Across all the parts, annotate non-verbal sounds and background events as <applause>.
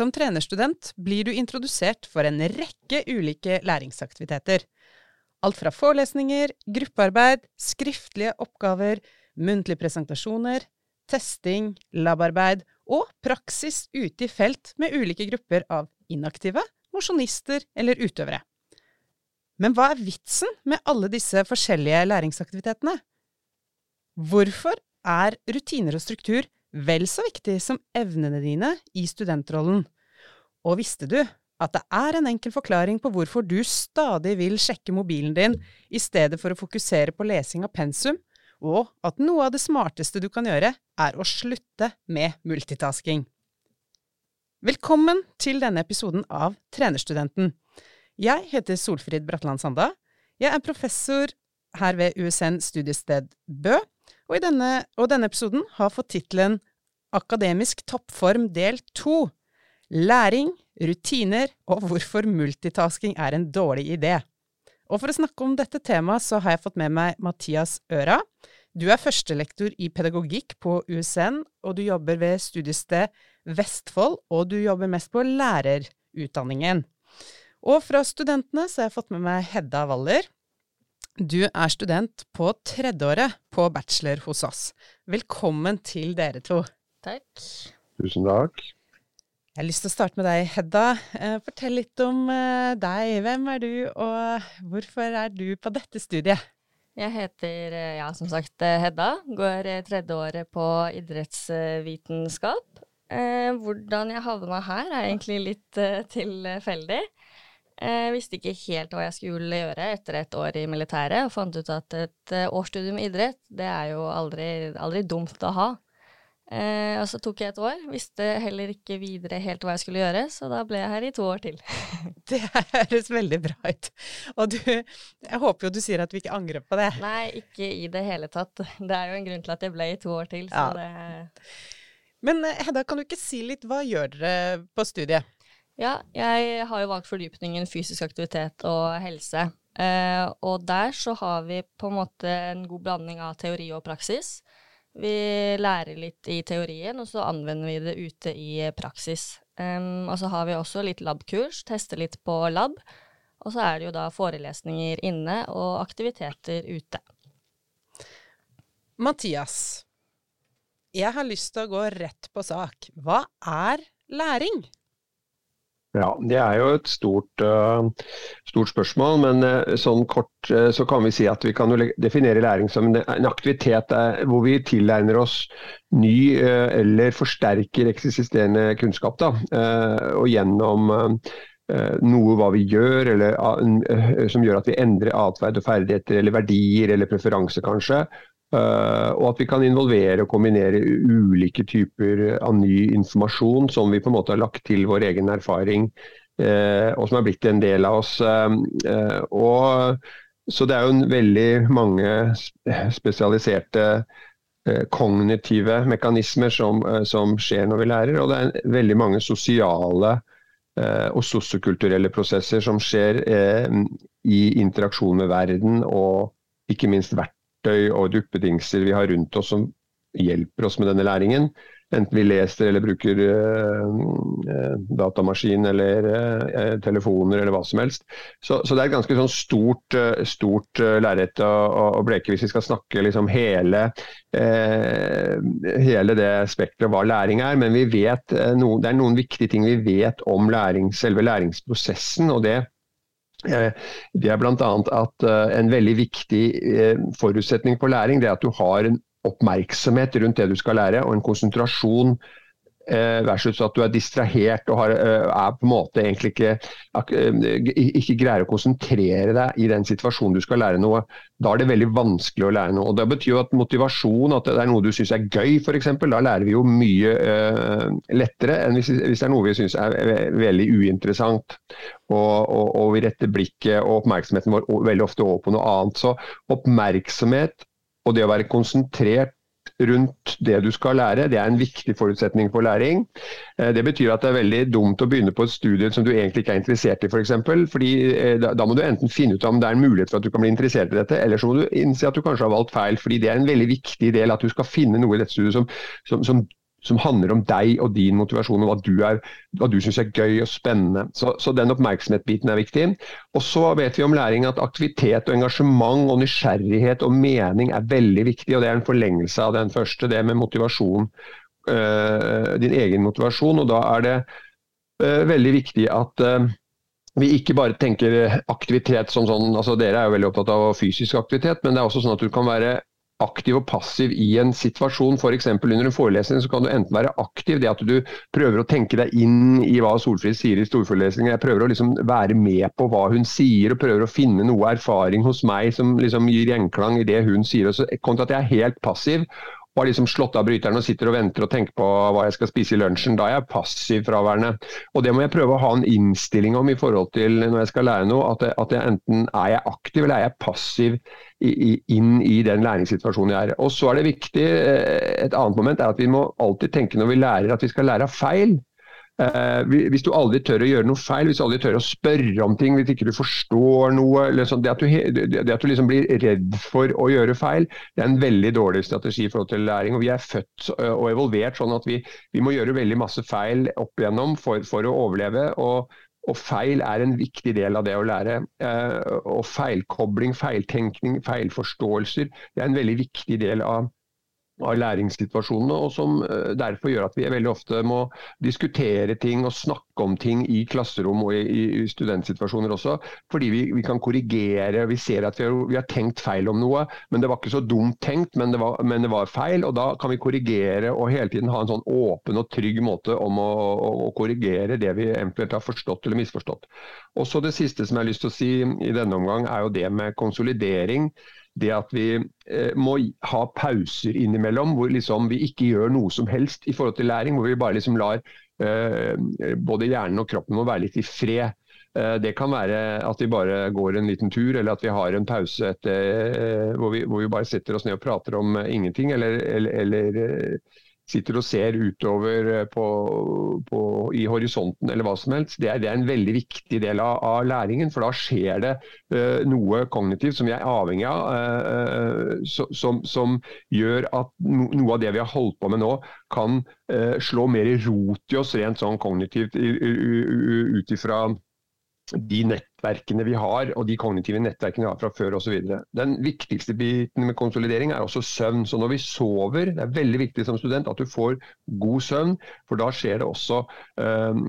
Som trenerstudent blir du introdusert for en rekke ulike læringsaktiviteter. Alt fra forelesninger, gruppearbeid, skriftlige oppgaver, muntlige presentasjoner, testing, labarbeid og praksis ute i felt med ulike grupper av inaktive, mosjonister eller utøvere. Men hva er vitsen med alle disse forskjellige læringsaktivitetene? Hvorfor er rutiner og struktur vel så viktig som evnene dine i studentrollen? Og visste du at det er en enkel forklaring på hvorfor du stadig vil sjekke mobilen din i stedet for å fokusere på lesing av pensum, og at noe av det smarteste du kan gjøre, er å slutte med multitasking? Velkommen til denne episoden av Trenerstudenten. Jeg heter Solfrid Bratland Sanda. Jeg er professor her ved USN studiested Bø, og, denne, og denne episoden har fått tittelen Akademisk toppform del to Læring, rutiner og hvorfor multitasking er en dårlig idé. Og for å snakke om dette temaet, så har jeg fått med meg Mathias Øra. Du er førstelektor i pedagogikk på USN, og du jobber ved studiested Vestfold, og du jobber mest på lærerutdanningen. Og fra studentene så har jeg fått med meg Hedda Waller. Du er student på tredjeåret på bachelor hos oss. Velkommen til dere to. Takk. Tusen takk. Jeg har lyst til å starte med deg, Hedda. Eh, fortell litt om eh, deg. Hvem er du, og hvorfor er du på dette studiet? Jeg heter, eh, ja, som sagt, Hedda. Går tredjeåret på idrettsvitenskap. Hvordan jeg havna her, er egentlig litt tilfeldig. Jeg visste ikke helt hva jeg skulle gjøre etter et år i militæret, og fant ut at et eh, årsstudium i idrett, det er jo aldri, aldri dumt å ha. Eh, og så tok jeg et år, visste heller ikke videre helt hva jeg skulle gjøre, så da ble jeg her i to år til. <laughs> det høres veldig bra ut. Og du, jeg håper jo du sier at vi ikke angrer på det. Nei, ikke i det hele tatt. Det er jo en grunn til at jeg ble i to år til, så ja. det Men eh, Hedda, kan du ikke si litt, hva gjør dere på studiet? Ja, jeg har jo valgt fordypningen fysisk aktivitet og helse. Eh, og der så har vi på en måte en god blanding av teori og praksis. Vi lærer litt i teorien, og så anvender vi det ute i praksis. Um, og så har vi også litt labkurs, tester litt på lab. Og så er det jo da forelesninger inne og aktiviteter ute. Mathias, jeg har lyst til å gå rett på sak. Hva er læring? Ja, Det er jo et stort, uh, stort spørsmål, men uh, sånn kort uh, så kan vi si at vi kan definere læring som en, aktivitet hvor vi tilegner oss ny eller forsterker eksisterende kunnskap. Da, og gjennom noe hva vi gjør, eller som gjør at vi endrer atferd og ferdigheter, eller verdier eller preferanse kanskje. Uh, og at vi kan involvere og kombinere ulike typer av ny informasjon som vi på en måte har lagt til vår egen erfaring, uh, og som er blitt en del av oss. Uh, og, så det er jo veldig mange spesialiserte kognitive mekanismer som, som, skjer når vi lærer, og det er veldig mange sosiale og sosiokulturelle prosesser som skjer i interaksjon med verden og ikke minst verden verktøy og duppedingser vi har rundt oss som hjelper oss med denne læringen. Enten vi leser eller bruker uh, datamaskin eller uh, telefoner eller hva som helst. Så, så det er et ganske sånn stort, uh, stort lerret å, å, bleke hvis vi skal snakke liksom hele, hele det spekteret hva læring er. Men vet no, det er noen viktige ting vi vet om læring, selve læringsprosessen. og det det er bl.a. at eh, en veldig viktig eh, forutsetning på læring det er at du har en oppmerksomhet rundt det du skal lære, og en konsentrasjon Eh, versus at du er distrahert og har, eh, er på en måte egentlig ikke, eh, ikke greier å konsentrere deg i den situasjonen du skal lære noe. Da er det veldig vanskelig å lære noe. og Det betyr jo at motivasjon, at det er noe du syns er gøy f.eks., da lærer vi jo mye uh, lettere enn hvis, hvis, det er noe vi syns er veldig uinteressant. Og, og, og vi retter blikket og oppmerksomheten vår veldig ofte over på noe annet. Så oppmerksomhet og det å være konsentrert rundt det du skal lære. Det er en viktig forutsetning for læring. Eh, det betyr at det er veldig dumt å begynne på et studie som du egentlig ikke er interessert i. For eksempel, fordi eh, da må du enten finne ut om det er en mulighet for at du kan bli interessert i dette, eller så må du innse at du kanskje har valgt feil. fordi det er en veldig viktig del at du skal finne noe i dette studiet som, som, som som handler om deg og din motivasjon, og hva du, er, du syns er gøy og spennende. Så, så den oppmerksomhetsbiten er viktig. Og så vet vi om læring at aktivitet og engasjement og nysgjerrighet og mening er veldig viktig, og det er en forlengelse av den første, det med motivasjon. Øh, din egen motivasjon. og da er det øh, veldig viktig at øh, vi ikke bare tenker aktivitet som sånn altså Dere er jo veldig opptatt av fysisk aktivitet, men det er også sånn at du kan være aktiv og passiv i en situasjon. F.eks. under en forelesning så kan du enten være aktiv, det at du prøver å tenke deg inn i hva Solfrid sier i storforelesningen. Jeg prøver å liksom være med på hva hun sier, og prøver å finne noe erfaring hos meg som liksom gir gjenklang i det hun sier. Kontra at jeg er helt passiv og har liksom slått av bryteren og sitter og venter og tenker på hva jeg skal spise i lunsjen. Da er jeg passiv fraværende. Og det må jeg prøve å ha en innstilling om i forhold til når jeg skal lære noe. At, jeg, at jeg enten er jeg aktiv eller er jeg passiv i, i, inn i den læringssituasjonen jeg er. Og så er det viktig, eh, Et annet moment er at vi må alltid tenke når vi lærer at vi skal lære av feil. Eh, hvis du aldri tør å gjøre noe feil, hvis du aldri tør å spørre om ting, hvis ikke du forstår noe liksom, det, at du, det, at du, liksom blir redd for å gjøre feil, det er en veldig dårlig strategi i forhold til læring. og Vi er født og evolvert sånn at vi, vi må gjøre veldig masse feil opp igjennom for, for å overleve. og og feil er en viktig del av det å lære. Eh, og feilkobling, feiltenkning, feilforståelser det er en veldig viktig del av, av læringssituasjonene, og som uh, derfor gjør at vi veldig ofte må diskutere ting og snakke om ting i klasserom og i studentsituasjoner også. Fordi vi, vi, kan korrigere. Vi ser at vi har, vi har, tenkt feil om noe, men det var ikke så dumt tenkt, men det, var, men det, var, feil. og Da kan vi korrigere og hele tiden ha en sånn åpen og trygg måte om å, å, å korrigere det vi eventuelt har forstått eller misforstått. Og så Det siste som jeg har lyst til å si i denne omgang, er jo det med konsolidering det at vi eh, må ha pauser innimellom hvor liksom vi ikke gjør noe som helst i forhold til læring. Hvor vi bare liksom lar eh, både hjernen og kroppen må være litt i fred. Eh, det kan være at vi bare går en liten tur, eller at vi har en pause etter, eh, hvor, vi, hvor, vi, bare setter oss ned og prater om eh, ingenting. eller, eller, eller eh, sitter og ser utover eh, på, på, i horisonten eller hva som helst, det er, det er en veldig viktig del av, av, læringen. For da skjer det uh, noe kognitivt som vi er avhengig av, uh, so, som, som, gjør at no, noe av det vi har holdt på med nå, kan uh, slå mer rot i oss rent sånn kognitivt ut ifra de nettverkene vi har, og de kognitive nettverkene vi har fra før osv. Den viktigste biten med konsolidering er også søvn. Så når vi sover, det er veldig viktig som student at du får god søvn, for da skjer det også øh,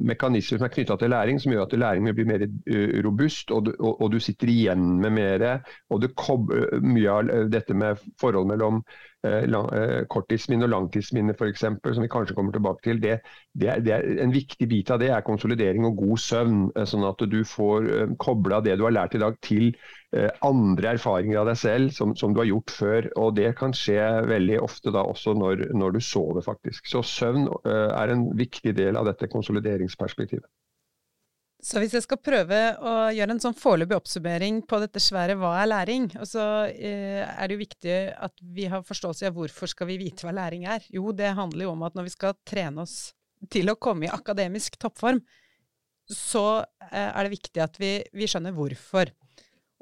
mekanismer som er knytta til læring, som gjør at læringen blir mer øh, robust, og du, og, og du, sitter igjen med mer. Og det mye av dette med forhold mellom Eh, eh, korttidsminne og langtidsminne f.eks., som vi kanskje kommer tilbake til, det, det, er, det, er, en viktig bit av det er konsolidering og god søvn. Eh, sånn at du får kobla det du har lært i dag til andre erfaringer av deg selv som, som, du har gjort før. og Det kan skje veldig ofte da også når, når du sover, faktisk. Så søvn er en viktig del av dette konsolideringsperspektivet. Så hvis jeg skal prøve å gjøre en sånn foreløpig oppsummering på dette svære hva er læring, og så eh, er det jo viktig at vi har forståelse av hvorfor skal vi vite hva læring er. Jo, det handler jo om at når vi skal trene oss til å komme i akademisk toppform, så eh, er det viktig at vi, vi skjønner hvorfor.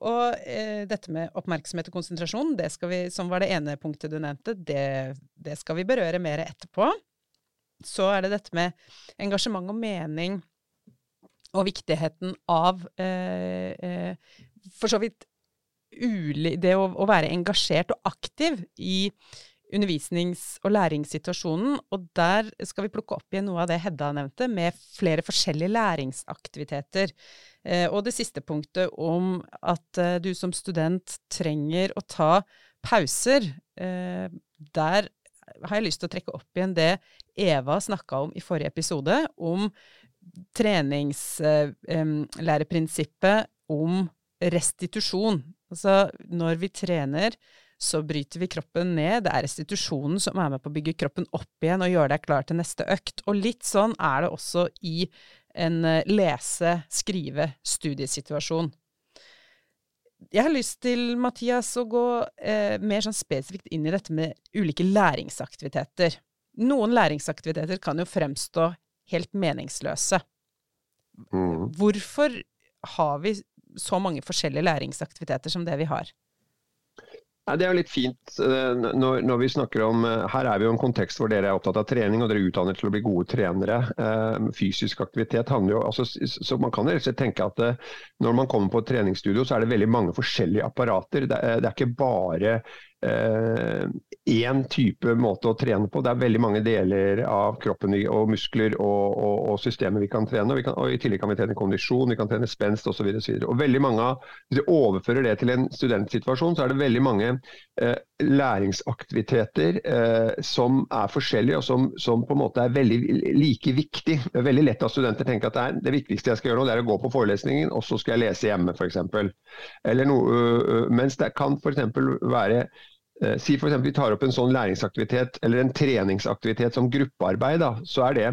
Og eh, dette med oppmerksomhet og konsentrasjon, det skal vi, som var det ene punktet du nevnte, det, det skal vi berøre mer etterpå. Så er det dette med engasjement og mening og viktigheten av eh, eh, for så vidt uli, det å, å, være engasjert og aktiv i undervisnings- og læringssituasjonen. Og der skal vi plukke opp igjen noe av det Hedda nevnte, med flere forskjellige læringsaktiviteter. Eh, og det siste punktet om at eh, du som student trenger å ta pauser. Eh, der har jeg lyst til å trekke opp igjen det Eva snakka om i forrige episode, om treningslæreprinsippet om restitusjon. Altså, når vi trener, så bryter vi kroppen ned. Det er restitusjonen som er med på å bygge kroppen opp igjen og gjøre deg klar til neste økt. Og litt sånn er det også i en eh, lese-skrive-studiesituasjon. Jeg har lyst til, Mathias, å gå eh, mer sånn spesifikt inn i dette med ulike læringsaktiviteter. Noen læringsaktiviteter kan jo fremstå helt meningsløse. Mm. Hvorfor har vi så mange forskjellige læringsaktiviteter som det vi har? Det er jo litt fint eh, når, når, vi snakker om eh, Her er vi jo en kontekst hvor dere er opptatt av trening og dere er utdannet til å bli gode trenere. Eh, fysisk aktivitet handler jo altså, så Man kan rett tenke at når man kommer på et treningsstudio, så er det veldig mange forskjellige apparater. Det er, det er ikke bare én eh, type måte å trene på. Det er veldig mange deler av kroppen og muskler og, og, og systemer vi kan trene. Vi kan, og I tillegg kan vi trene kondisjon, vi kan trene spenst osv. Veldig mange Hvis vi overfører det til en studentsituasjon, så er det veldig mange eh, læringsaktiviteter eh, som er forskjellige og som, som, på en måte er veldig like viktig. Det er veldig lett at studenter tenker at det, er, det viktigste jeg skal gjøre nå, det er å gå på forelesningen, og så skal jeg lese hjemme f.eks. Noe, øh, mens det kan f.eks. være si f.eks. vi tar opp en sånn læringsaktivitet eller en treningsaktivitet som gruppearbeid. Da, så er det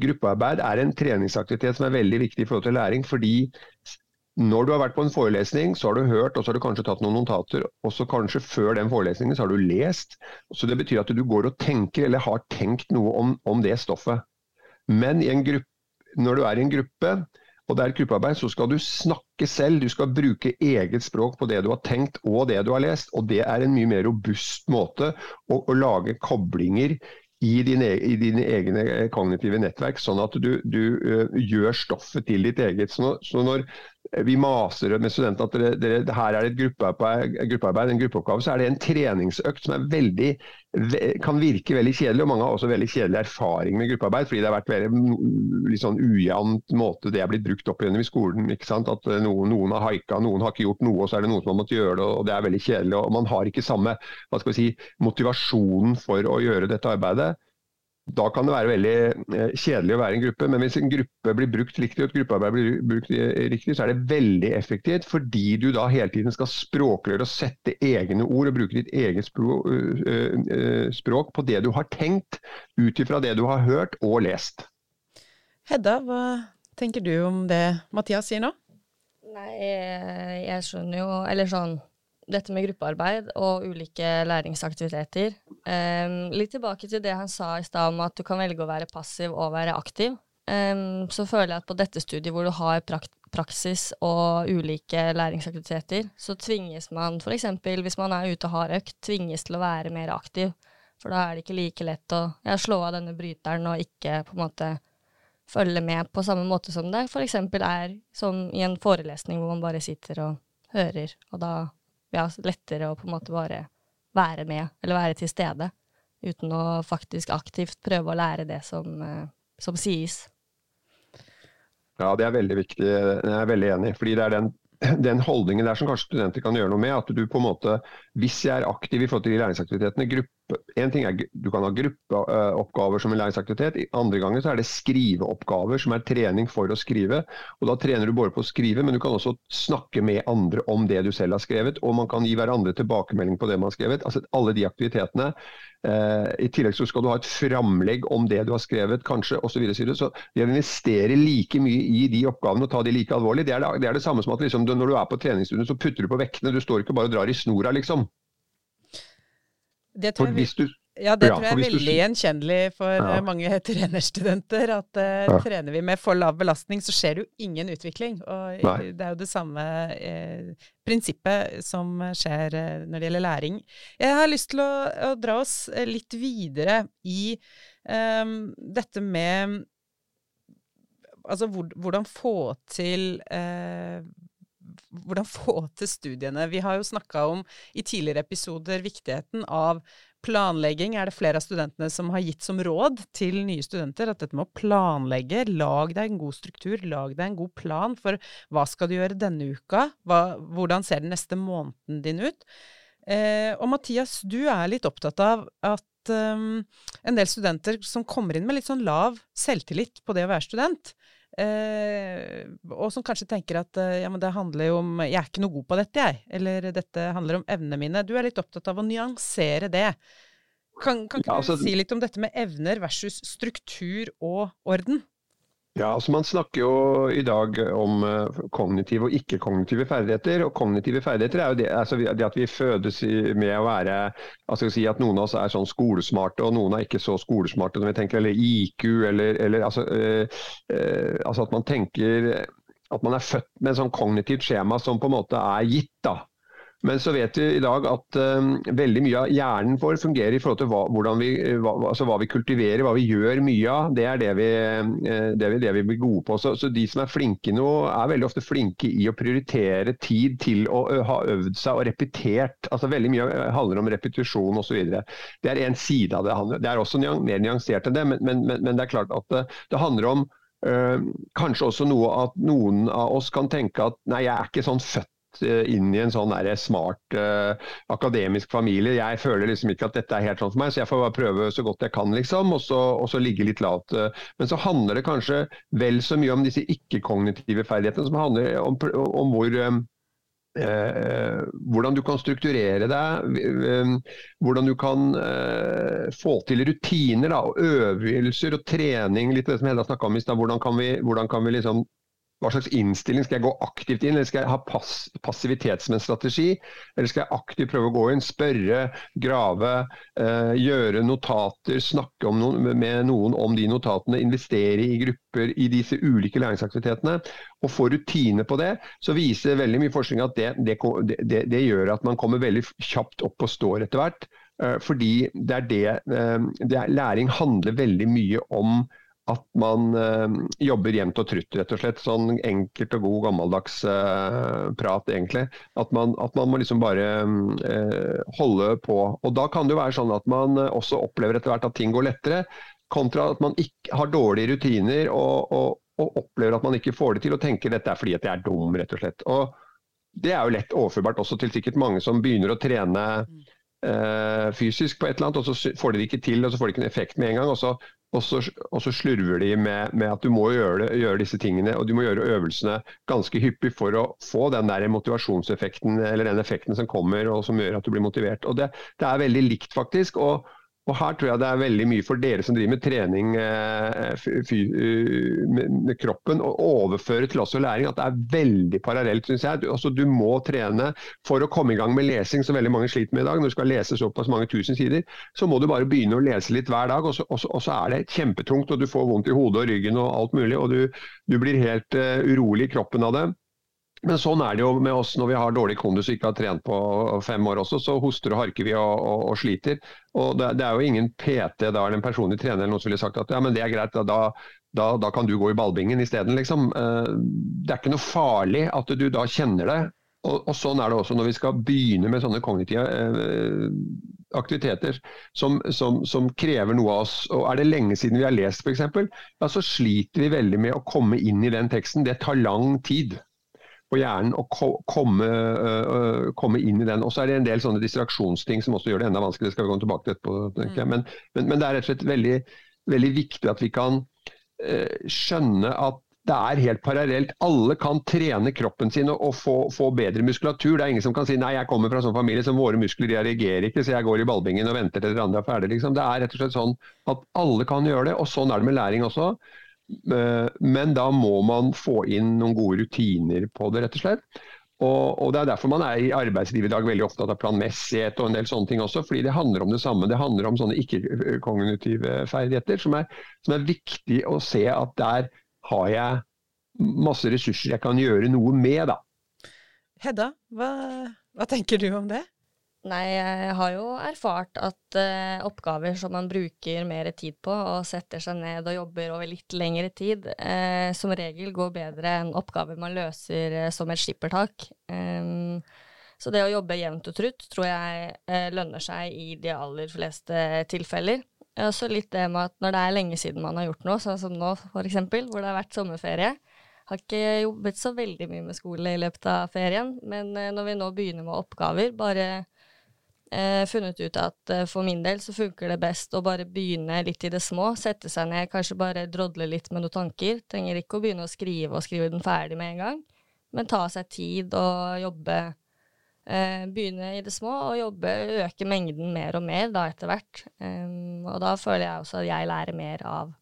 Gruppearbeid er en treningsaktivitet som er veldig viktig i forhold til læring. fordi når du har vært på en forelesning, så har du hørt og så har du kanskje tatt noen notater. og så Kanskje før den forelesningen så har du lest. så Det betyr at du går og tenker eller har tenkt noe om, om det stoffet. Men gruppe, når du er i en gruppe, og det er et gruppearbeid, så skal du snakke selv. Du skal bruke eget språk på det du har tenkt og det du har lest. Og det er en mye mer robust måte å, å lage koblinger i dine, i dine, egne kognitive nettverk, sånn at du, du uh, gjør stoffet til ditt eget. Så, så når vi maser med studentene at dere, dere, her er det et gruppearbeid, gruppearbeid, en gruppeoppgave, så er det en treningsøkt som veldig, kan virke veldig kjedelig. og Mange har også veldig kjedelig erfaring med gruppearbeid, fordi det har vært veldig litt sånn ujevnt måte det er blitt brukt opp igjennom i skolen. ikke sant? At eh, noen, noen, har haika, noen har ikke gjort noe, og så er det noen som har måttet gjøre det. og Det er veldig kjedelig. og Man har ikke samme hva skal vi si, motivasjonen for å gjøre dette arbeidet da kan det være veldig eh, kjedelig å være i en gruppe. Men hvis en gruppe blir brukt riktig, og et gruppearbeid blir brukt riktig, så er det veldig effektivt. Fordi du da hele tiden skal språkliggjøre og sette egne ord og bruke ditt eget språk på det du har tenkt, ut ifra det du har hørt og lest. Hedda, hva tenker du om det Mathias sier nå? Nei, jeg skjønner jo Eller sånn dette med gruppearbeid og ulike læringsaktiviteter. Um, litt tilbake til det han sa i stad om at du kan velge å være passiv og være aktiv. Um, så føler jeg at på dette studiet hvor du har prakt praksis og ulike læringsaktiviteter, så tvinges man f.eks. hvis man er ute og har økt, tvinges til å være mer aktiv. For da er det ikke like lett å ja, slå av denne bryteren og ikke på en måte følge med på samme måte som det f.eks. er som i en forelesning hvor man bare sitter og hører, og da ja, lettere å på en måte bare være med, eller være til stede, uten å faktisk aktivt prøve å lære det som, eh, som sies. Ja, det er veldig viktig. Jeg er veldig enig. fordi det er den den holdningen der som kanskje studenter kan gjøre noe med. At du på en måte, hvis jeg er aktiv i forhold til de læringsaktivitetene gruppe, En ting er du kan ha gruppeoppgaver som en læringsaktivitet, andre ganger så er det skriveoppgaver som er trening for å skrive. og Da trener du både på å skrive, men du kan også snakke med andre om det du selv har skrevet. Og man kan gi hverandre tilbakemelding på det man har skrevet. altså Alle de aktivitetene Eh, I tillegg så skal du ha et framlegg om det du har skrevet, kanskje osv. Så, videre. så det å investere like mye i de oppgavene og ta de like alvorlig, det er det, det, er det samme som at liksom, når du er på treningsstudio så putter du på vektene. Du står ikke bare og drar i snora, liksom. Det tror jeg, du, ja, det tror jeg er veldig gjenkjennelig for ja. mange <laughs> trenerstudenter. At uh, ja. trener vi med for lav belastning, så skjer det jo ingen utvikling. Og Nei. det er jo det samme eh, prinsippet som skjer eh, når det gjelder læring. Jeg har lyst til å, å dra oss eh, litt videre i um, dette med Altså hvor, hvordan få til uh, hvordan få til studiene. Vi har jo snakka om i tidligere episoder viktigheten av planlegging. Er det flere av studentene som har gitt som råd til nye studenter at dette med å planlegge, lag deg en god struktur, lag deg en god plan for hva skal du gjøre denne uka, hva, hvordan ser den neste måneden din ut? Eh, og Mathias, du er litt opptatt av at um, en del studenter som kommer inn med litt sånn lav selvtillit på det å være student, Eh, og som kanskje tenker at eh, ja, men det handler jo om Jeg er ikke noe god på dette, jeg. Eller dette handler om evnene mine. Du er litt opptatt av å nyansere det. Kan, kan ikke ja, altså, du si litt om dette med evner versus struktur og orden? Ja, altså Man snakker jo i dag om uh, kognitive og ikke-kognitive ferdigheter. og Kognitive ferdigheter er jo det, altså det at vi fødes med å være altså si At noen av oss er sånn skolesmarte, og noen er ikke så skolesmarte når vi tenker. Eller IQ, eller, eller altså, øh, øh, altså, at man tenker at man er født med et sånn kognitivt skjema som på en måte er gitt. da. Men så vet vi i dag at um, veldig mye av hjernen vår fungerer i forhold til hva, vi, hva, altså hva vi, kultiverer, hva vi gjør mye av. Det er det vi, uh, det vi, det vi blir gode på. Så, så, de som er flinke nå, er veldig ofte flinke i å prioritere tid til å ha øvd seg og repetert. Altså Veldig mye handler om repetisjon osv. Det er en side av det. Det er også mer nyansert enn det, men, men, men, det er klart at det, det handler om Uh, kanskje også noe at noen av oss kan tenke at nei, jeg er ikke sånn født Eh, inn i en sånn smart uh, akademisk familie. Jeg føler liksom ikke at dette er helt sånn for meg, så jeg får bare prøve så godt jeg kan, liksom, og så, og så ligge litt lavt. Men så handler det kanskje vel så mye om disse ikke-kognitive ferdighetene, som handler om, om hvor um, Eh, hvordan du kan strukturere deg, hvordan du kan eh, få til rutiner da, og øvelser og trening. litt det som Hedda om i sted, Hvordan kan vi, hvordan kan vi liksom hva slags innstilling skal jeg gå aktivt inn, eller skal jeg ha pass, passivitet som en strategi? Eller skal jeg aktivt prøve å gå inn, spørre, grave, eh, gjøre notater, snakke noen, med noen om de notatene, investere i grupper i disse ulike læringsaktivitetene, og få rutine på det, så viser veldig mye forskning at det, det, det, det gjør at man kommer veldig kjapt opp og står etter hvert. Eh, fordi det er det, eh, det er, Læring handler veldig mye om at man øh, jobber jevnt og trutt, rett og slett. Sånn enkelt og god gammeldags øh, prat, egentlig. At man, at man, må liksom bare øh, holde på. Og Da kan det jo være sånn at man også opplever etter hvert at ting går lettere, kontra at man ikke har dårlige rutiner og, og, og opplever at man ikke får det til, og tenker dette er fordi at jeg er dum, rett og slett. Og Det er jo lett overførbart også til sikkert mange som begynner å trene fysisk på et eller annet, og så får de det ikke til, og så får de ikke en effekt med en gang. og så og så, og så slurver de med, med, at du må gjøre, det, gjøre, disse tingene og du må gjøre øvelsene ganske hyppig for å få den der motivasjonseffekten eller den effekten som kommer og som gjør at du blir motivert. Og Det, det er veldig likt, faktisk. og og Her tror jeg det er veldig mye for dere som driver med trening eh, eh, med kroppen, å overføre til også læring. At det er veldig parallelt, syns jeg. Altså, du må trene for å komme i gang med lesing, som veldig mange sliter med i dag. Når du skal lese såpass mange tusen sider, så må du bare begynne å lese litt hver dag. Og så, og så, og så er det kjempetungt, og du får vondt i hodet og ryggen og alt mulig. Og du, du blir helt uh, urolig i kroppen av det. Men sånn er det jo med oss når vi har dårlig kondus og ikke har trent på fem år også. Så hoster og harker vi og, og, og sliter. Og det, det, er jo ingen PT, da er det en personlig trener eller noen som ville sagt at ja, men det er greit, da, da, da kan du gå i ballbingen isteden. Liksom. Eh, det er ikke noe farlig at du da kjenner det. Og, og, sånn er det også når vi skal begynne med sånne kognitive eh, aktiviteter som, som, som, krever noe av oss. Og Er det lenge siden vi har lest f.eks., ja, så sliter vi veldig med å komme inn i den teksten. Det tar lang tid på hjernen å komme, uh, komme, inn i den. Og så er det en del sånne distraksjonsting som også gjør det enda vanskeligere. Skal vi komme tilbake til etterpå. tenker jeg. Mm. Men, men, men, det er rett og slett veldig, veldig viktig at vi kan uh, skjønne at det er helt parallelt. Alle kan trene kroppen sin og, og få, få, bedre muskulatur. Det er ingen som kan si nei, jeg kommer fra en sånn familie som våre muskler reagerer ikke, så jeg går i ballbingen og venter til dere andre er ferdig. Liksom. Det er rett og slett sånn at alle kan gjøre det, og sånn er det med læring også. Eh, men da må man få inn noen gode rutiner på det, rett og slett. Og, og, Det er derfor man er i arbeidslivet i dag veldig opptatt av planmessighet og en del sånne ting også. fordi det handler om det samme. Det handler om sånne ikke-kognitive ferdigheter som er, som er viktig å se at der har jeg masse ressurser jeg kan gjøre noe med, da. Hedda, hva, hva tenker du om det? Nei, jeg har jo erfart at uh, oppgaver som man bruker mer tid på og setter seg ned og jobber over litt lengre tid, uh, som regel går bedre enn oppgaver man løser uh, som et skippertak. Um, så det å jobbe jevnt og trutt tror jeg lønner seg i de aller fleste tilfeller. Og så litt det med at når det er lenge siden man har gjort noe, sånn som nå f.eks., hvor det har vært sommerferie, har ikke jobbet så veldig mye med skole i løpet av ferien, men når vi nå begynner med oppgaver, bare eh, funnet ut at eh, for min del så funker det best å bare begynne litt i det små. Sette seg ned, kanskje bare drodle litt med noen tanker. Trenger ikke å begynne å skrive og skrive den ferdig med en gang, men ta seg tid og jobbe. Eh, begynne i det små og jobbe, øke mengden mer og mer da etter hvert. Og da føler jeg også at jeg lærer mer av,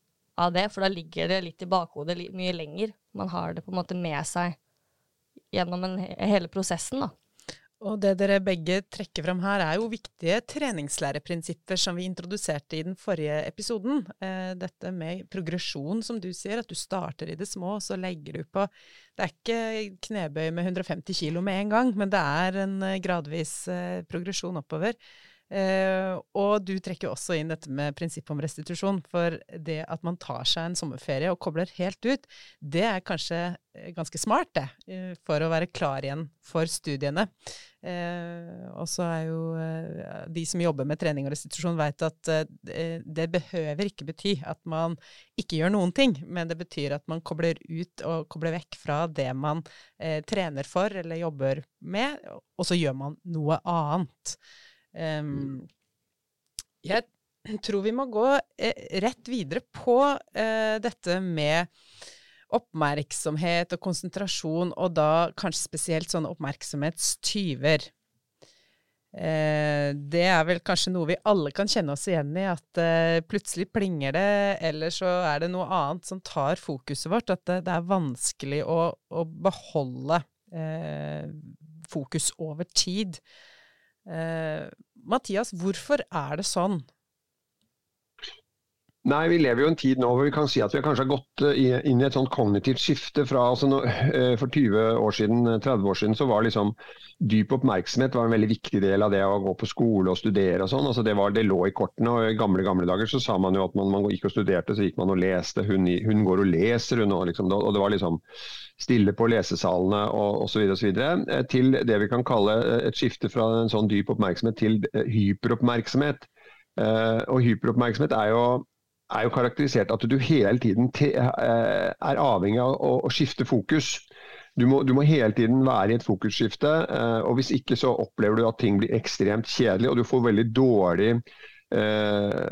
av det, for da ligger det litt i bakhodet mye lenger. Man har det på en måte med seg gjennom en, hele prosessen, da. Og det dere begge trekker fram her, er jo viktige treningslæreprinsipper som vi introduserte i den forrige episoden. Eh, dette med progresjon, som du sier, at du starter i det små, og så legger du på Det er ikke knebøy med 150 kilo med en gang, men det er en eh, gradvis eh, progresjon oppover. Uh, og du trekker også inn dette med prinsippet om restitusjon. For det at man tar seg en sommerferie og kobler helt ut, det er kanskje eh, ganske smart, det. Uh, for å være klar igjen for studiene. Uh, og så er jo de som jobber med trening og restitusjon, veit at det behøver ikke bety at man ikke gjør noen ting, men det betyr at man kobler ut og kobler vekk fra det man trener for eller jobber med, og så gjør man noe annet. Um, jeg tror vi må gå eh, rett videre på eh, dette med oppmerksomhet og konsentrasjon, og da kanskje spesielt sånne oppmerksomhetstyver. Eh, det er vel kanskje noe vi alle kan kjenne oss igjen i, at eh, plutselig plinger det, eller så er det noe annet som tar fokuset vårt. At det, det er vanskelig å, å beholde eh, fokus over tid. Eh, Mathias, hvorfor er det sånn? Nei, Vi lever jo en tid nå hvor vi kan si at vi kanskje har gått eh, inn i et sånt kognitivt skifte. fra altså eh, For 20 år siden, 30 år siden så var liksom dyp oppmerksomhet var en veldig viktig del av det å gå på skole og studere. og sånn. Altså det, det lå i kortene. og I gamle gamle dager så sa man jo at man, man gikk og studerte, så gikk man og leste. Hun, hun går og leser, hun. Og, liksom, og det var liksom stille på lesesalene og osv. Eh, til det vi kan kalle eh, et skifte fra en sånn dyp oppmerksomhet til hyperoppmerksomhet. hyperoppmerksomhet. Og hyperoppmerksomhet er jo, er jo karakterisert at du hele tiden er avhengig av å, skifte fokus. Du må, du må, hele tiden være i et fokusskifte, og hvis ikke så opplever du at ting blir ekstremt kjedelig, og du får veldig dårlig uh,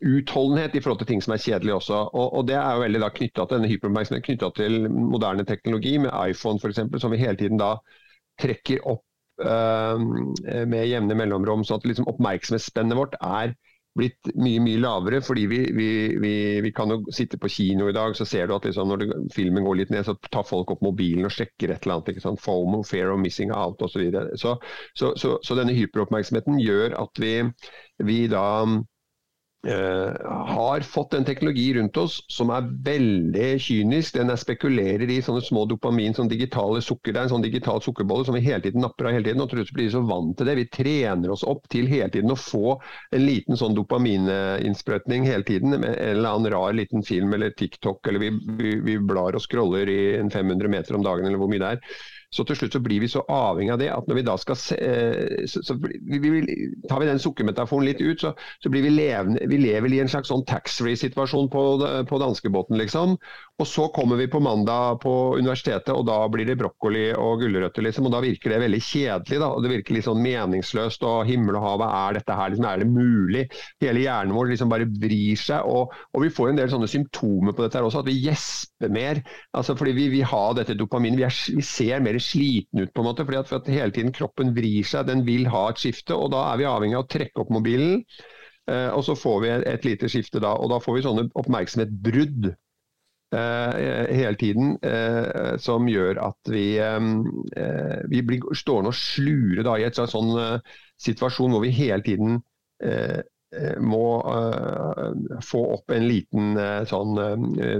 utholdenhet i forhold til ting som er kjedelig også. Og, og Det er jo veldig da knytta til hyperoppmerksomheten knytta til moderne teknologi, med iPhone f.eks., som vi hele tiden da trekker opp uh, med jevne mellomrom. sånn at liksom oppmerksomhetsspennet vårt er blitt mye mye lavere. fordi vi, vi, vi, vi, kan jo sitte på kino i dag, så ser du at liksom når det, filmen går litt ned, så tar folk opp mobilen og sjekker et eller annet. ikke sant? FOMO, fair of missing out osv. Så, så, så, så, så denne hyperoppmerksomheten gjør at vi, da har fått en teknologi rundt oss som er veldig kynisk. Den er spekulerer i sånne små dopamin, sånn digitale sukker. Det er en sånn digital sukkerbolle som vi hele tiden napper av hele tiden. og tror blir så vant til det. Vi trener oss opp til hele tiden å få en liten sånn dopamininnsprøytning hele tiden. Med en eller annen rar liten film eller TikTok, eller vi, vi, vi blar og scroller i en 500 meter om dagen, eller hvor mye det er. Så til slutt så blir vi så avhengig av det at når vi da skal se, eh, så, så vi, vi, Tar vi den sukkermetaforen litt ut, så, så blir vi levende Vi lever i en slags sånn taxfree-situasjon på, på danskebåten, liksom. Og så kommer vi på mandag på universitetet, og da blir det brokkoli og gulrøtter, liksom. Og da virker det veldig kjedelig, da. Og det virker litt sånn meningsløst. Og himmel og hav, er dette her? Liksom, er det mulig? Hele hjernen vår liksom bare vrir seg. Og, og, vi får en del sånne symptomer på dette her også, at vi gjesper mer. Altså fordi vi vil ha dette dopamin. Vi, vi ser mer slitne ut, på en måte. Fordi at, for at hele tiden kroppen vrir seg, den vil ha et skifte. Og da er vi avhengig av å trekke opp mobilen. Uh, og så får vi et, et lite skifte da, og da får vi sånne oppmerksomhetsbrudd. Eh, hele tiden, eh, som gjør at vi, eh, vi blir stående og slure da, i et sånn situasjon hvor vi hele tiden må få opp en liten sånn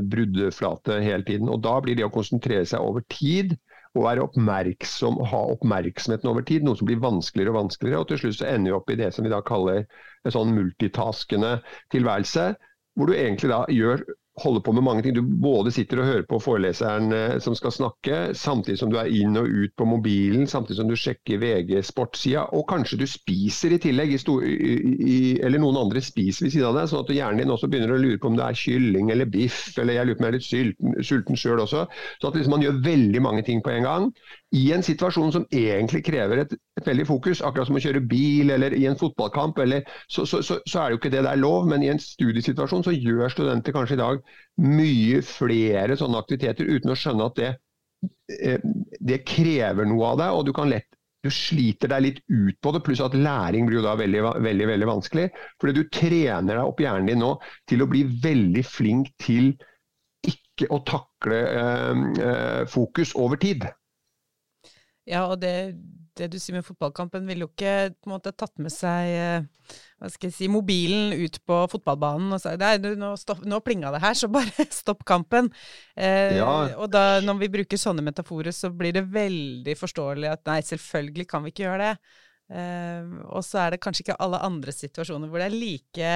bruddflate hele tiden. Og Da blir det å konsentrere seg over tid og være oppmerksom, ha oppmerksomheten over tid, noe som blir vanskeligere og vanskeligere. og Til slutt så ender vi opp i det som vi da kaller en sånn multitaskende tilværelse, hvor du egentlig da gjør holder på med mange ting. Du både sitter og hører på foreleseren eh, som skal snakke, samtidig som du er inn og ut på mobilen, samtidig som du sjekker VG sportssida, og kanskje du spiser i tillegg, i stor, i, eller noen andre spiser ved siden av deg, sånn at hjernen din også begynner å lure på om det er kylling eller biff, eller jeg lurer på om jeg er litt sulten, sjøl også. Så at liksom man gjør veldig mange ting på en gang i en situasjon som egentlig krever et, et, veldig fokus, akkurat som å kjøre bil eller i en fotballkamp, eller, så, så, så, så, er det jo ikke det der lov. Men i en studiesituasjon så gjør studenter kanskje i dag mye flere sånne aktiviteter uten å skjønne at det, eh, det krever noe av deg, og du kan lett du sliter deg litt ut på det, pluss at læring blir jo da veldig, veldig, veldig vanskelig. Fordi du trener deg opp hjernen din nå til å bli veldig flink til ikke å takle øh, øh, fokus over tid. Ja, og det det du sier med fotballkampen, ville jo ikke på en måte tatt med seg eh, hva skal jeg si, mobilen ut på fotballbanen og sagt nei, nå, stopp, nå plinga det her, så bare <laughs> stopp kampen. Eh, ja. Og da, når vi bruker sånne metaforer, så blir det veldig forståelig at nei, selvfølgelig kan vi ikke gjøre det. Eh, og så er det kanskje ikke alle andre situasjoner hvor det er like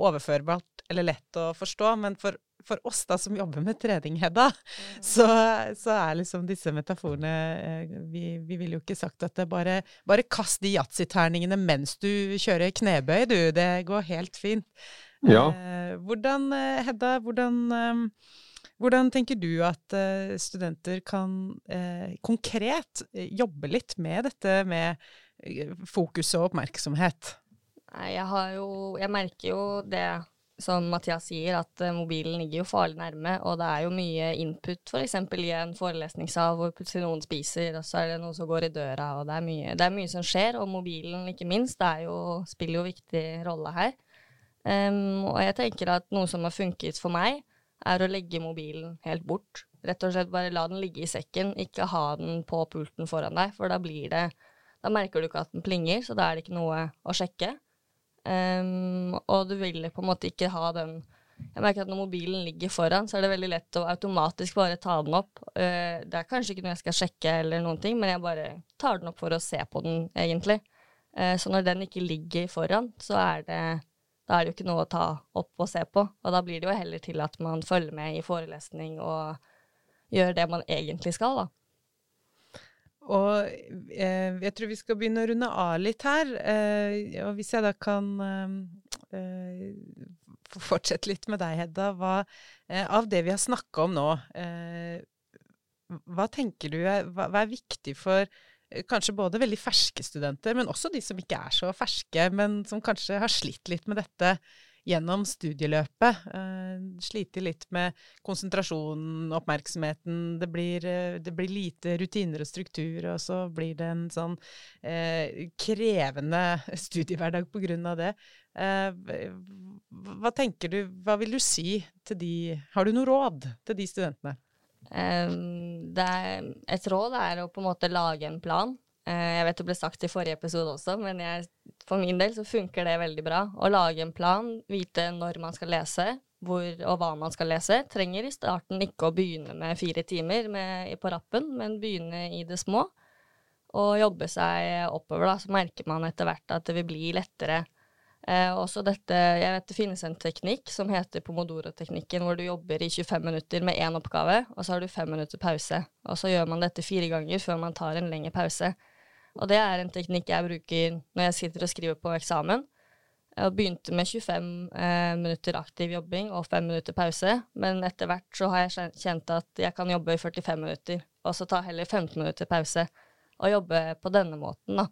overførbart eller lett å forstå, men for for oss da som jobber med trening, Hedda, mm. så, så, er liksom disse metaforene eh, vi, vi ville jo ikke sagt at det bare, bare kast de yatzyterningene mens du kjører knebøy, du. Det går helt fint. Ja. Eh, hvordan, eh, Hedda, hvordan, hvordan tenker du at studenter kan eh, konkret jobbe litt med dette med fokus og oppmerksomhet? Nei, jeg har jo Jeg merker jo det som Mathias sier, at uh, mobilen ligger jo farlig nærme, og det er jo mye input f.eks. For i en forelesningssal hvor plutselig noen spiser, og så er det noen som går i døra, og det er mye, det er mye som skjer. Og mobilen, ikke minst, jo, spiller jo viktig rolle her. Um, og jeg tenker at noe som har funket for meg, er å legge mobilen helt bort. Rett og slett bare la den ligge i sekken, ikke ha den på pulten foran deg, for da blir det Da merker du ikke at den plinger, så da er det ikke noe å sjekke. Um, og du vil på en måte ikke ha den Jeg merker at når mobilen ligger foran, så er det veldig lett å automatisk bare ta den opp. Uh, det er kanskje ikke noe jeg skal sjekke, eller noen ting, men jeg bare tar den opp for å se på den, egentlig. Uh, så når den ikke ligger foran, så er det da er det jo ikke noe å ta opp og se på. Og da blir det jo heller til at man følger med i forelesning og gjør det man egentlig skal, da. Og eh, jeg tror vi skal begynne å runde av litt her. Eh, og hvis jeg da kan eh, fortsette litt med deg, Hedda. Hva, eh, av det vi har snakka om nå, eh, hva tenker du er, hva, hva er viktig for eh, kanskje både veldig ferske studenter, men også de som ikke er så ferske, men som kanskje har slitt litt med dette gjennom studieløpet. Uh, sliter litt med konsentrasjonen, oppmerksomheten. Det blir, uh, det blir, lite rutiner og struktur, og så blir det en sånn eh, krevende <laughs> studiehverdag på grunn av det. hva tenker du, hva vil du si til de Har du noe råd til de studentene? Um, er, et råd er å på en måte lage en plan. Jeg vet det ble sagt i forrige episode også, men jeg for min del så funker det veldig bra. Å lage en plan, vite når man skal lese, hvor og hva man skal lese. Trenger i starten ikke å begynne med fire timer med, på rappen, men begynne i det små. Og jobbe seg oppover, da, så merker man etter hvert at det vil bli lettere. Eh, også dette, jeg vet Det finnes en teknikk som heter pomodoro-teknikken, hvor du jobber i 25 minutter med én oppgave, og så har du fem minutter pause. Og så gjør man dette fire ganger før man tar en lengre pause. Og det er en teknikk jeg bruker når jeg sitter og skriver på eksamen. Jeg begynte med 25 eh, minutter aktiv jobbing og 5 minutter pause, men etter hvert så har jeg kjent at jeg kan jobbe i 45 minutter, og så ta heller 15 minutter pause, og jobbe på denne måten, da.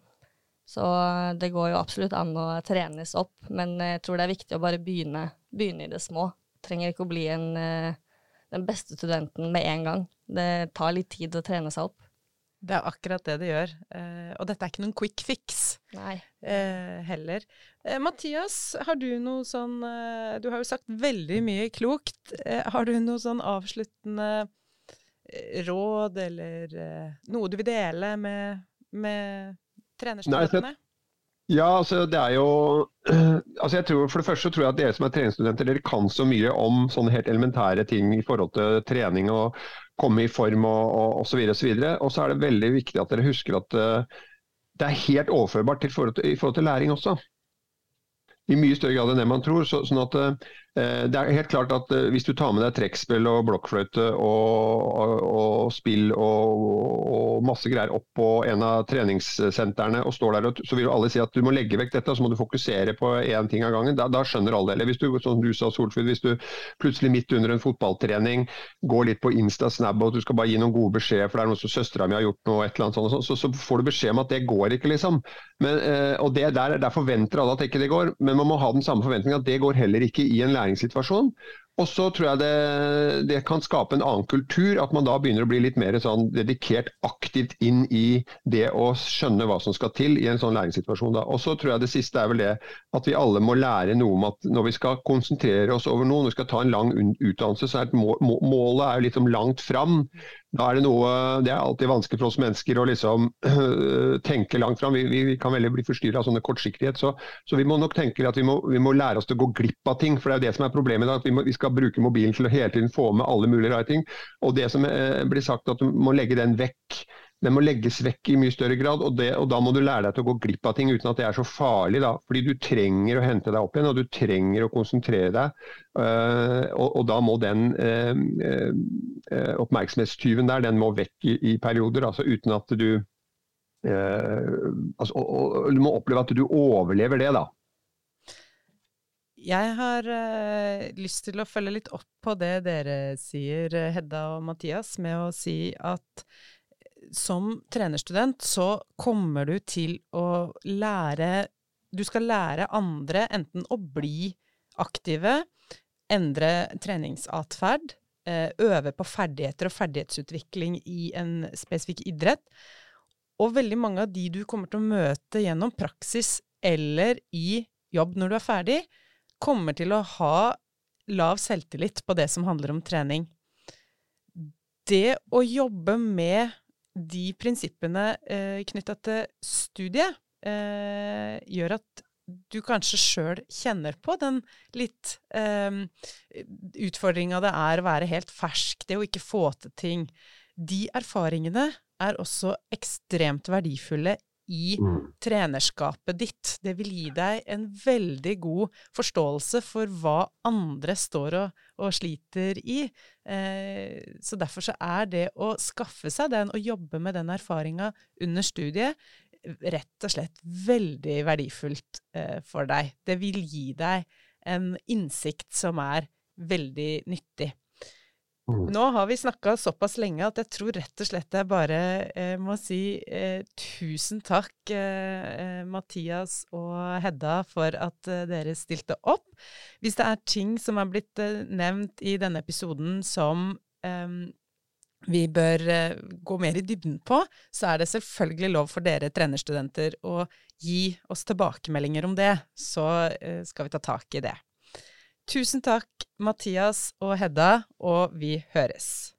Så det går jo absolutt an å trenes opp, men jeg tror det er viktig å bare begynne, begynne i det små. Trenger ikke å bli en, eh, den beste studenten med en gang. Det tar litt tid å trene seg opp. Det er akkurat det det gjør. Eh, og dette er ikke noen quick fix eh, heller. Eh, Mathias, har du noe sånn eh, Du har jo sagt veldig mye klokt. Har du noe sånn avsluttende råd, eller noe du vil dele med, med trenerstudentene? Ja, altså det er jo <clears throat> altså jeg tror, For det første så tror jeg at dere som er treningsstudenter, dere kan så mye om sånne helt elementære ting i forhold til trening og komme i form og osv. Og, og, og så er det veldig viktig at dere husker at uh, det er helt overførbart til forhold til, i forhold til læring også. I mye større grad enn det man tror. Så, sånn at uh, det er helt klart at eh, Hvis du tar med deg trekkspill og blokkfløyte og, og, og spill og, og, masse greier opp på en av treningssentrene og står der, så vil jo alle si at du må legge vekk dette og så må du fokusere på én ting av gangen. Da, da, skjønner alle det. Hvis du, som du sa, Solfrid, hvis du plutselig midt under en fotballtrening går litt på Insta, Snab og du skal bare gi noen gode beskjeder for det er noe som søstera mi har gjort noe, et eller annet sånt, så, så, får du beskjed om at det går ikke, liksom. Men, eh, og det der, Der forventer alle at ikke det går, men man må ha den samme forventningen at det går heller ikke i en læringssituasjon. Og så tror jeg det, det, kan skape en annen kultur, at man da begynner å bli litt mer sånn dedikert aktivt inn i det å skjønne hva som skal til i en sånn læringssituasjon. Da. Og så tror jeg det siste er vel det at vi alle må lære noe om at når vi skal konsentrere oss over noe, når vi skal ta en lang utdannelse, så er må, må, målet er jo liksom langt fram. Da er det noe Det er alltid vanskelig for oss mennesker å liksom <clears throat> tenke langt fram. Vi, vi, kan veldig bli forstyrra av sånne kortsiktighet. Så, så, vi må nok tenke at vi må, vi må, lære oss til å gå glipp av ting. For det er jo det som er problemet. Da, at vi, må, vi, skal bruke mobilen til å hele tiden få med alle mulige rare ting. Og det som eh, blir sagt at du må legge den vekk den må legges vekk i mye større grad, og, det, og, da må du lære deg til å gå glipp av ting uten at det er så farlig. Da. Fordi du trenger å hente deg opp igjen, og du trenger å konsentrere deg. Uh, og, og, da må den uh, uh, oppmerksomhetstyven der, den må vekk i, i perioder. Altså uten at du altså, og, og, Du må oppleve at du overlever det, da. Jeg har lyst til å følge litt opp på det dere sier, Hedda og Mathias, med å si at som trenerstudent så kommer du til å lære Du skal lære andre enten å bli aktive, endre treningsatferd, eh, øve på ferdigheter og ferdighetsutvikling i en spesifikk idrett. Og veldig mange av de du kommer til å møte gjennom praksis eller i jobb når du er ferdig, kommer til å ha lav selvtillit på det som handler om trening. Det å jobbe med de prinsippene eh, knytta til studiet eh, gjør at du kanskje sjøl kjenner på den litt eh, utfordringa det er å være helt fersk, det å ikke få til ting. De erfaringene er også ekstremt verdifulle i mm. trenerskapet ditt. Det vil gi deg en veldig god forståelse for hva andre står og, og sliter i. Eh, så derfor så er det å skaffe seg den og jobbe med den erfaringa under studiet rett og slett veldig verdifullt eh, for deg. Det vil gi deg en innsikt som er veldig nyttig. Mm. Nå har vi snakka såpass lenge at jeg tror rett og slett jeg bare eh, må si eh, tusen takk, eh, eh Mathias og Hedda, for at eh, dere stilte opp. Hvis det er ting som er blitt eh, nevnt i denne episoden som vi bør gå mer i dybden på, så er det selvfølgelig lov for dere trenerstudenter å gi oss tilbakemeldinger om det. Så skal vi ta tak i det. Tusen takk, Mathias og Hedda, og vi høres.